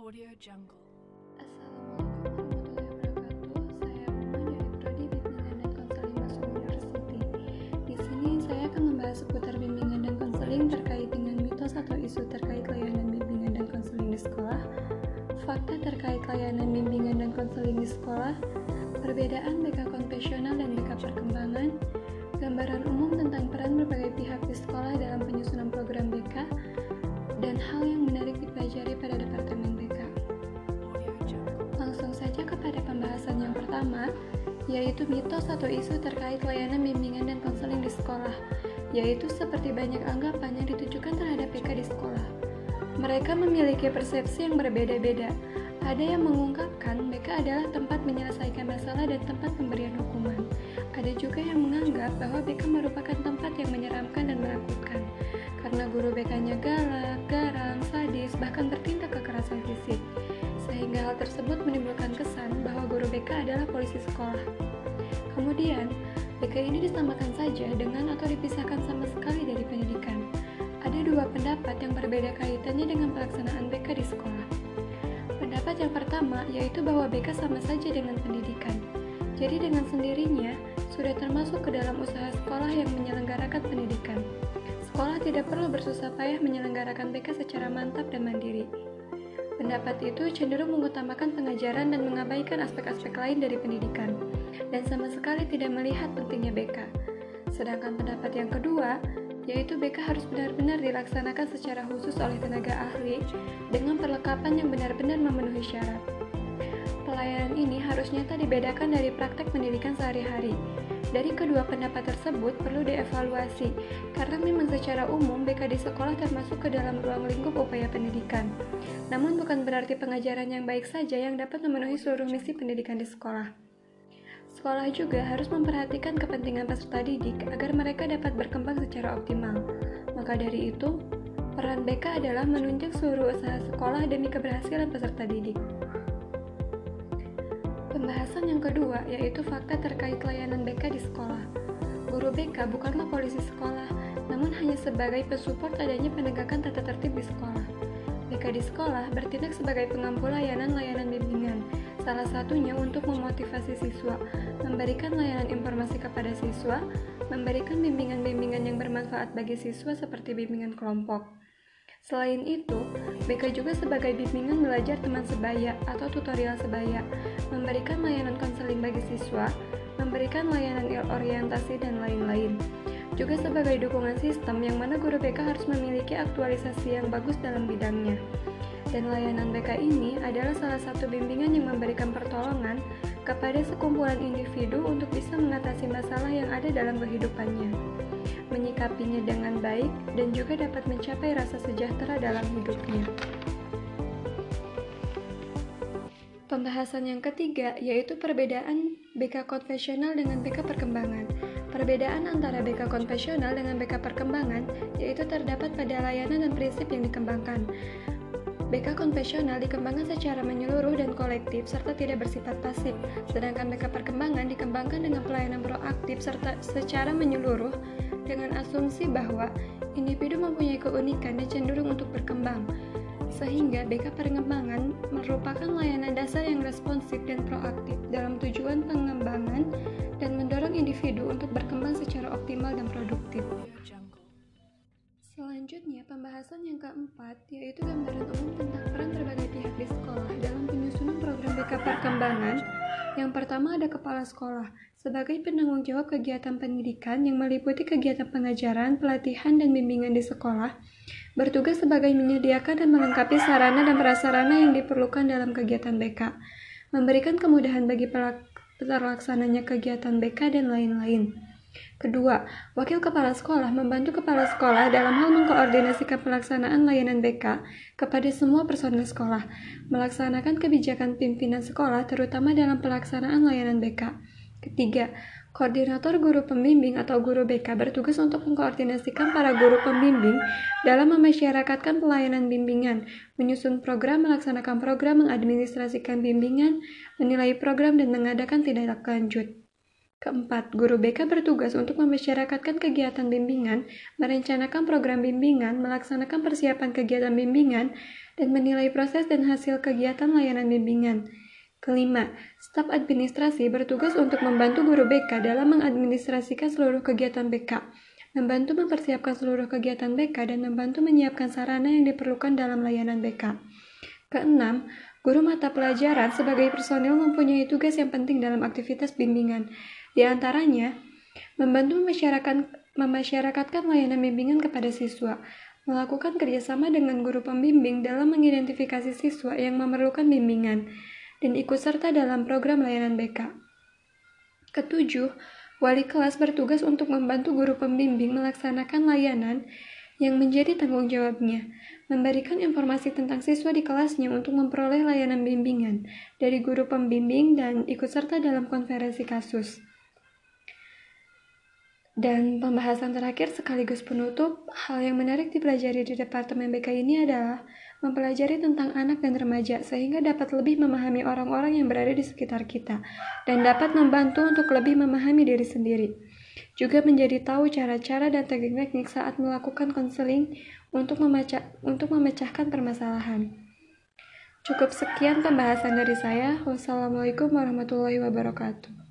Assalamualaikum warahmatullahi wabarakatuh. Saya Mama dari Prodi Bimbingan dan Konseling Masuk University. Di sini saya akan membahas seputar bimbingan dan konseling terkait dengan mitos atau isu terkait layanan bimbingan dan konseling di sekolah, fakta terkait layanan bimbingan dan konseling di sekolah, perbedaan BK konvensional dan BK perkembangan, gambaran umum tentang peran yaitu mitos atau isu terkait layanan bimbingan dan konseling di sekolah, yaitu seperti banyak anggapan yang ditujukan terhadap BK di sekolah. Mereka memiliki persepsi yang berbeda-beda. Ada yang mengungkapkan BK adalah tempat menyelesaikan masalah dan tempat pemberian hukuman. Ada juga yang menganggap bahwa BK merupakan tempat yang menyeramkan dan menakutkan, karena guru BK-nya galak, garang, sadis, bahkan bertindak kekerasan fisik sehingga hal tersebut menimbulkan kesan BK adalah polisi sekolah. Kemudian, BK ini disamakan saja dengan atau dipisahkan sama sekali dari pendidikan. Ada dua pendapat yang berbeda kaitannya dengan pelaksanaan BK di sekolah. Pendapat yang pertama yaitu bahwa BK sama saja dengan pendidikan. Jadi dengan sendirinya sudah termasuk ke dalam usaha sekolah yang menyelenggarakan pendidikan. Sekolah tidak perlu bersusah payah menyelenggarakan BK secara mantap dan mandiri. Pendapat itu cenderung mengutamakan pengajaran dan mengabaikan aspek-aspek lain dari pendidikan, dan sama sekali tidak melihat pentingnya BK. Sedangkan pendapat yang kedua, yaitu BK harus benar-benar dilaksanakan secara khusus oleh tenaga ahli dengan perlengkapan yang benar-benar memenuhi syarat. Pelayanan ini harus nyata dibedakan dari praktek pendidikan sehari-hari. Dari kedua pendapat tersebut perlu dievaluasi, karena memang secara umum BK di sekolah termasuk ke dalam ruang lingkup upaya pendidikan. Namun bukan berarti pengajaran yang baik saja yang dapat memenuhi seluruh misi pendidikan di sekolah. Sekolah juga harus memperhatikan kepentingan peserta didik agar mereka dapat berkembang secara optimal. Maka dari itu, peran BK adalah menunjang seluruh usaha sekolah demi keberhasilan peserta didik. Pembahasan yang kedua yaitu fakta terkait layanan BK di sekolah. Guru BK bukanlah polisi sekolah, namun hanya sebagai pensupport adanya penegakan tata tertib di sekolah. BK di sekolah bertindak sebagai pengampu layanan-layanan bimbingan, salah satunya untuk memotivasi siswa, memberikan layanan informasi kepada siswa, memberikan bimbingan-bimbingan yang bermanfaat bagi siswa seperti bimbingan kelompok. Selain itu, BK juga sebagai bimbingan belajar teman sebaya atau tutorial sebaya, memberikan layanan konseling bagi siswa, memberikan layanan orientasi dan lain-lain. Juga sebagai dukungan sistem yang mana guru BK harus memiliki aktualisasi yang bagus dalam bidangnya. Dan layanan BK ini adalah salah satu bimbingan yang memberikan pertolongan kepada sekumpulan individu untuk bisa mengatasi masalah yang ada dalam kehidupannya, menyikapinya dengan baik, dan juga dapat mencapai rasa sejahtera dalam hidupnya. Pembahasan yang ketiga yaitu perbedaan BK konvensional dengan BK perkembangan. Perbedaan antara BK konvensional dengan BK perkembangan yaitu terdapat pada layanan dan prinsip yang dikembangkan. BK konvensional dikembangkan secara menyeluruh dan kolektif serta tidak bersifat pasif, sedangkan BK perkembangan dikembangkan dengan pelayanan proaktif serta secara menyeluruh dengan asumsi bahwa individu mempunyai keunikan dan cenderung untuk berkembang. Sehingga BK perkembangan merupakan layanan dasar yang responsif dan proaktif dalam tujuan pengembangan dan mendorong individu untuk berkembang secara optimal dan produktif. Selanjutnya, pembahasan yang keempat yaitu gambaran umum tentang peran berbagai pihak di sekolah dalam penyusunan program BK perkembangan. Yang pertama ada kepala sekolah sebagai penanggung jawab kegiatan pendidikan yang meliputi kegiatan pengajaran, pelatihan, dan bimbingan di sekolah. Bertugas sebagai menyediakan dan melengkapi sarana dan prasarana yang diperlukan dalam kegiatan BK, memberikan kemudahan bagi pelak- terlaksananya kegiatan BK dan lain-lain. Kedua, wakil kepala sekolah membantu kepala sekolah dalam hal mengkoordinasikan pelaksanaan layanan BK kepada semua personel sekolah, melaksanakan kebijakan pimpinan sekolah terutama dalam pelaksanaan layanan BK. Ketiga, koordinator guru pembimbing atau guru BK bertugas untuk mengkoordinasikan para guru pembimbing dalam memasyarakatkan pelayanan bimbingan, menyusun program, melaksanakan program, mengadministrasikan bimbingan, menilai program, dan mengadakan tindak lanjut. Keempat, guru BK bertugas untuk memasyarakatkan kegiatan bimbingan, merencanakan program bimbingan, melaksanakan persiapan kegiatan bimbingan, dan menilai proses dan hasil kegiatan layanan bimbingan. Kelima, staf administrasi bertugas untuk membantu guru BK dalam mengadministrasikan seluruh kegiatan BK, membantu mempersiapkan seluruh kegiatan BK, dan membantu menyiapkan sarana yang diperlukan dalam layanan BK. Keenam, guru mata pelajaran sebagai personil mempunyai tugas yang penting dalam aktivitas bimbingan. Di antaranya, membantu memasyarakatkan, memasyarakatkan layanan bimbingan kepada siswa, melakukan kerjasama dengan guru pembimbing dalam mengidentifikasi siswa yang memerlukan bimbingan, dan ikut serta dalam program layanan BK. Ketujuh, wali kelas bertugas untuk membantu guru pembimbing melaksanakan layanan yang menjadi tanggung jawabnya, memberikan informasi tentang siswa di kelasnya untuk memperoleh layanan bimbingan dari guru pembimbing dan ikut serta dalam konferensi kasus. Dan pembahasan terakhir sekaligus penutup, hal yang menarik dipelajari di Departemen BK ini adalah mempelajari tentang anak dan remaja sehingga dapat lebih memahami orang-orang yang berada di sekitar kita dan dapat membantu untuk lebih memahami diri sendiri juga menjadi tahu cara-cara dan teknik-teknik saat melakukan konseling untuk, memecah, untuk memecahkan permasalahan. Cukup sekian pembahasan dari saya. Wassalamualaikum warahmatullahi wabarakatuh.